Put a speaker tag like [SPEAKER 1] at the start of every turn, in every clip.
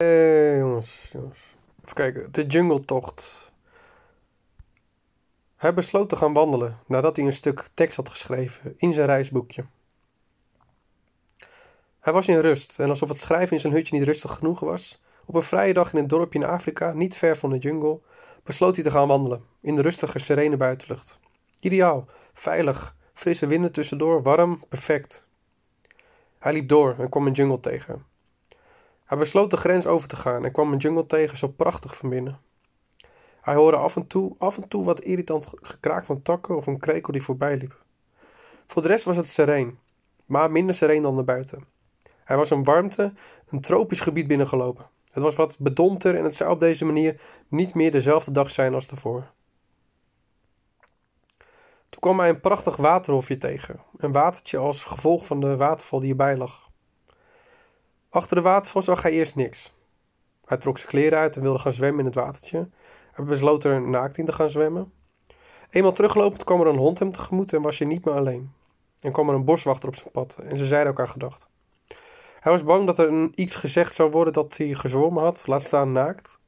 [SPEAKER 1] Eh, jongens. Even kijken. De jungletocht. Hij besloot te gaan wandelen nadat hij een stuk tekst had geschreven in zijn reisboekje. Hij was in rust en alsof het schrijven in zijn hutje niet rustig genoeg was, op een vrije dag in een dorpje in Afrika, niet ver van de jungle, besloot hij te gaan wandelen in de rustige, serene buitenlucht. Ideaal, veilig, frisse winden tussendoor, warm, perfect. Hij liep door en kwam een jungle tegen. Hij besloot de grens over te gaan en kwam een jungle tegen zo prachtig van binnen. Hij hoorde af en toe, af en toe wat irritant gekraak van takken of een krekel die voorbij liep. Voor de rest was het sereen, maar minder sereen dan buiten. Hij was een warmte, een tropisch gebied binnengelopen. Het was wat bedompter en het zou op deze manier niet meer dezelfde dag zijn als daarvoor. Toen kwam hij een prachtig waterhofje tegen, een watertje als gevolg van de waterval die erbij lag. Achter de waterval zag hij eerst niks. Hij trok zijn kleren uit en wilde gaan zwemmen in het watertje. Hij besloot er naakt in te gaan zwemmen. Eenmaal teruglopend kwam er een hond hem tegemoet en was hij niet meer alleen. En kwam er een boswachter op zijn pad en ze zeiden elkaar gedacht. Hij was bang dat er iets gezegd zou worden dat hij gezwommen had, laat staan naakt.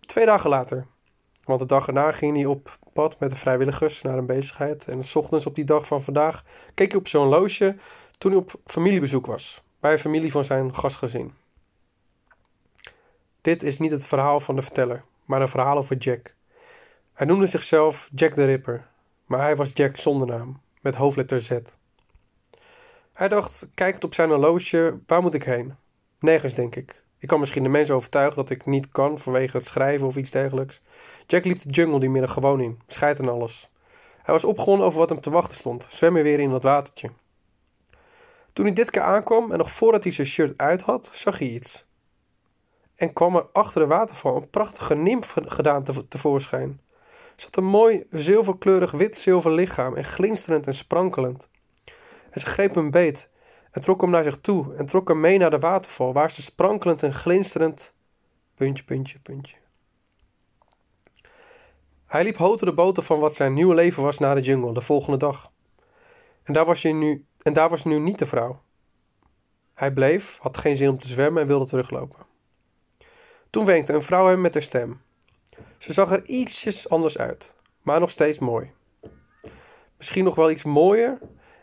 [SPEAKER 1] Twee dagen later, want de dag erna ging hij op pad met de vrijwilligers naar een bezigheid. En s ochtends op die dag van vandaag keek hij op zo'n loosje toen hij op familiebezoek was. Bij familie van zijn gastgezin. Dit is niet het verhaal van de verteller, maar een verhaal over Jack. Hij noemde zichzelf Jack the Ripper, maar hij was Jack zonder naam, met hoofdletter Z. Hij dacht, kijkend op zijn horloge, waar moet ik heen? Nergens, denk ik. Ik kan misschien de mensen overtuigen dat ik niet kan vanwege het schrijven of iets dergelijks. Jack liep de jungle die middag gewoon in, scheid en alles. Hij was opgewonden over wat hem te wachten stond, zwemmen weer in dat watertje. Toen hij dit keer aankwam en nog voordat hij zijn shirt uit had, zag hij iets. En kwam er achter de waterval een prachtige nimf gedaan tevoorschijn. Ze had een mooi zilverkleurig wit-zilver lichaam en glinsterend en sprankelend. En ze greep hem beet en trok hem naar zich toe en trok hem mee naar de waterval, waar ze sprankelend en glinsterend. Puntje, puntje, puntje. Hij liep hoter de boter van wat zijn nieuwe leven was na de jungle de volgende dag. En daar was, je nu, en daar was nu niet de vrouw. Hij bleef, had geen zin om te zwemmen en wilde teruglopen. Toen wenkte een vrouw hem met haar stem. Ze zag er ietsjes anders uit, maar nog steeds mooi. Misschien nog wel iets mooier,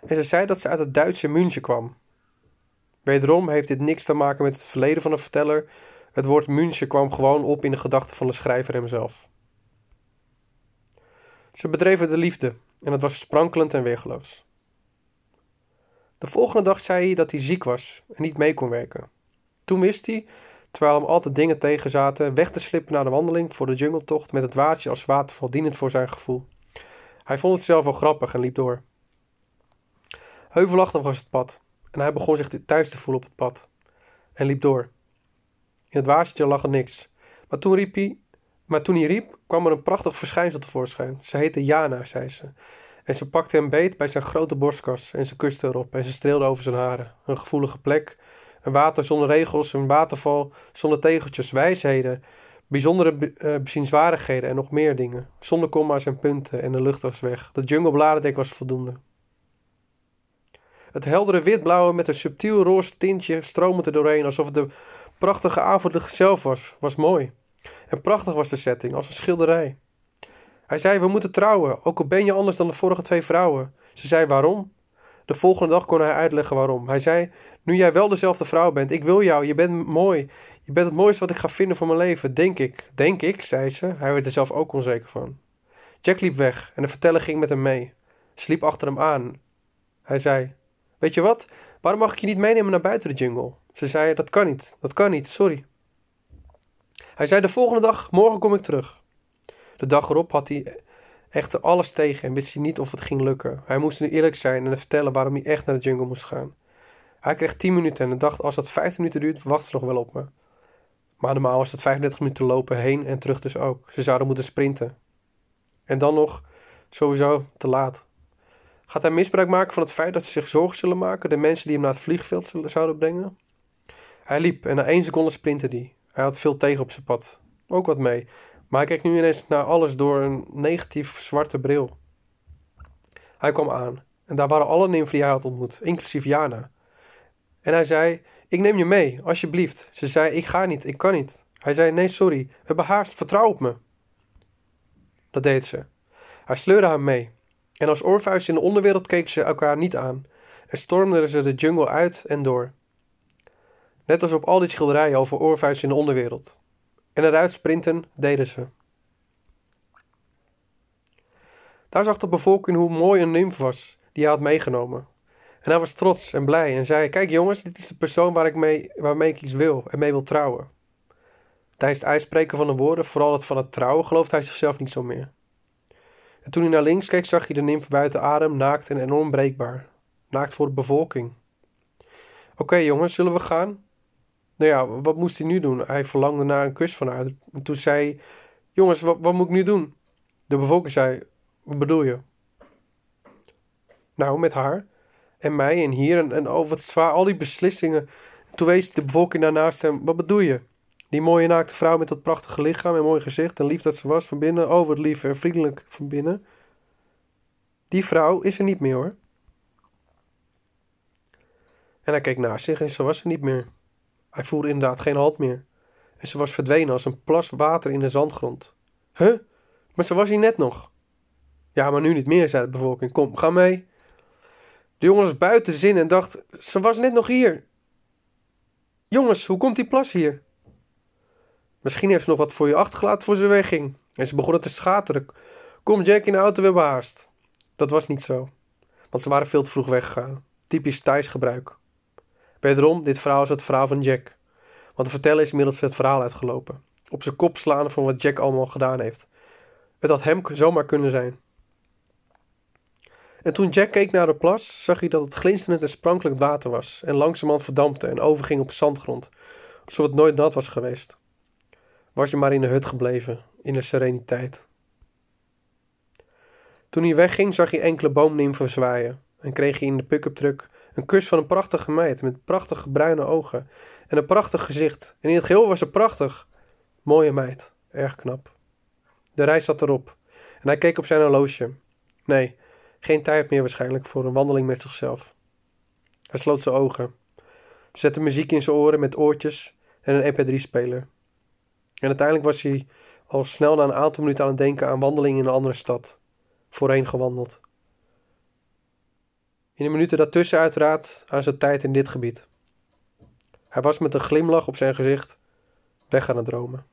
[SPEAKER 1] en ze zei dat ze uit het Duitse München kwam. Wederom heeft dit niks te maken met het verleden van de verteller. Het woord München kwam gewoon op in de gedachten van de schrijver hemzelf. Ze bedreven de liefde en het was sprankelend en weergeloos. De volgende dag zei hij dat hij ziek was en niet mee kon werken. Toen wist hij, terwijl hem altijd dingen tegenzaten, weg te slippen naar de wandeling voor de jungletocht met het watertje als waterval dienend voor zijn gevoel. Hij vond het zelf wel grappig en liep door. Heuvelachtig was het pad en hij begon zich thuis te voelen op het pad en liep door. In het watertje lag er niks, maar toen, riep hij, maar toen hij riep, kwam er een prachtig verschijnsel tevoorschijn. Ze heette Jana, zei ze. En ze pakte hem beet bij zijn grote borstkas en ze kuste erop en ze streelde over zijn haren. Een gevoelige plek, een water zonder regels, een waterval zonder tegeltjes, wijsheden, bijzondere uh, bezienswaardigheden en nog meer dingen. Zonder komma's en punten en de lucht was weg. De jungle bladerdek was voldoende. Het heldere witblauwe met een subtiel roze tintje stromend er doorheen alsof het de prachtige avondlucht zelf was, was mooi. En prachtig was de setting, als een schilderij. Hij zei, we moeten trouwen, ook al ben je anders dan de vorige twee vrouwen. Ze zei, waarom? De volgende dag kon hij uitleggen waarom. Hij zei, nu jij wel dezelfde vrouw bent, ik wil jou, je bent mooi. Je bent het mooiste wat ik ga vinden voor mijn leven, denk ik. Denk ik, zei ze. Hij werd er zelf ook onzeker van. Jack liep weg en de verteller ging met hem mee. Ze liep achter hem aan. Hij zei, Weet je wat? Waarom mag ik je niet meenemen naar buiten de jungle? Ze zei: Dat kan niet, dat kan niet, sorry. Hij zei de volgende dag: Morgen kom ik terug. De dag erop had hij echter alles tegen en wist hij niet of het ging lukken. Hij moest nu eerlijk zijn en vertellen waarom hij echt naar de jungle moest gaan. Hij kreeg 10 minuten en dacht: Als dat 15 minuten duurt, wacht ze nog wel op me. Maar normaal was het 35 minuten lopen heen en terug dus ook. Ze zouden moeten sprinten. En dan nog sowieso te laat. Gaat hij misbruik maken van het feit dat ze zich zorgen zullen maken, de mensen die hem naar het vliegveld zouden brengen? Hij liep en na één seconde sprintte hij. Hij had veel tegen op zijn pad. Ook wat mee. Maar hij keek nu ineens naar alles door een negatief zwarte bril. Hij kwam aan en daar waren alle nymfen die hij had ontmoet, inclusief Jana. En hij zei: Ik neem je mee, alsjeblieft. Ze zei: Ik ga niet, ik kan niet. Hij zei: Nee, sorry, we hebben vertrouw op me. Dat deed ze. Hij sleurde haar mee. En als Orpheus in de onderwereld keken ze elkaar niet aan en stormden ze de jungle uit en door. Net als op al die schilderijen over Orpheus in de onderwereld. En eruit sprinten deden ze. Daar zag de bevolking hoe mooi een nymf was die hij had meegenomen. En hij was trots en blij en zei: Kijk jongens, dit is de persoon waar ik mee, waarmee ik iets wil en mee wil trouwen. Tijdens het uitspreken van de woorden, vooral het van het trouwen, geloofde hij zichzelf niet zo meer. En toen hij naar links keek, zag hij de nymf buiten adem, naakt en enorm breekbaar. Naakt voor de bevolking. Oké jongens, zullen we gaan? Nou ja, wat moest hij nu doen? Hij verlangde naar een kus van haar. En toen zei jongens, wat, wat moet ik nu doen? De bevolking zei, wat bedoel je? Nou, met haar. En mij en hier en, en oh, zwaar, al die beslissingen. Toen wees de bevolking daarnaast hem, wat bedoel je? Die mooie naakte vrouw met dat prachtige lichaam en mooi gezicht en lief dat ze was van binnen. Oh, wat lief en vriendelijk van binnen. Die vrouw is er niet meer hoor. En hij keek naast zich en ze was er niet meer. Hij voelde inderdaad geen halt meer. En ze was verdwenen als een plas water in de zandgrond. Huh? Maar ze was hier net nog. Ja, maar nu niet meer, zei de bevolking. Kom, ga mee. De jongen was buiten zin en dacht: Ze was net nog hier. Jongens, hoe komt die plas hier? Misschien heeft ze nog wat voor je achtergelaten voor ze wegging. En ze begonnen te schateren. Kom Jack in de auto, we hebben. Dat was niet zo. Want ze waren veel te vroeg weggegaan. Typisch thuisgebruik. Wederom, dit verhaal is het verhaal van Jack. Want de verteller is inmiddels het verhaal uitgelopen. Op zijn kop slaan van wat Jack allemaal gedaan heeft. Het had hem zomaar kunnen zijn. En toen Jack keek naar de plas, zag hij dat het glinsterend en sprankelend water was. En langzamerhand verdampte en overging op zandgrond. Alsof het nooit nat was geweest was je maar in de hut gebleven, in de sereniteit. Toen hij wegging, zag hij enkele boomnimfen zwaaien en kreeg hij in de pick-up truck een kus van een prachtige meid met prachtige bruine ogen en een prachtig gezicht. En in het geheel was ze prachtig. Mooie meid, erg knap. De reis zat erop en hij keek op zijn horloge. Nee, geen tijd meer waarschijnlijk voor een wandeling met zichzelf. Hij sloot zijn ogen, zette muziek in zijn oren met oortjes en een MP3-speler. En uiteindelijk was hij al snel na een aantal minuten aan het denken aan wandelingen in een andere stad. Voorheen gewandeld. In de minuten daartussen uiteraard aan zijn tijd in dit gebied. Hij was met een glimlach op zijn gezicht weg aan het dromen.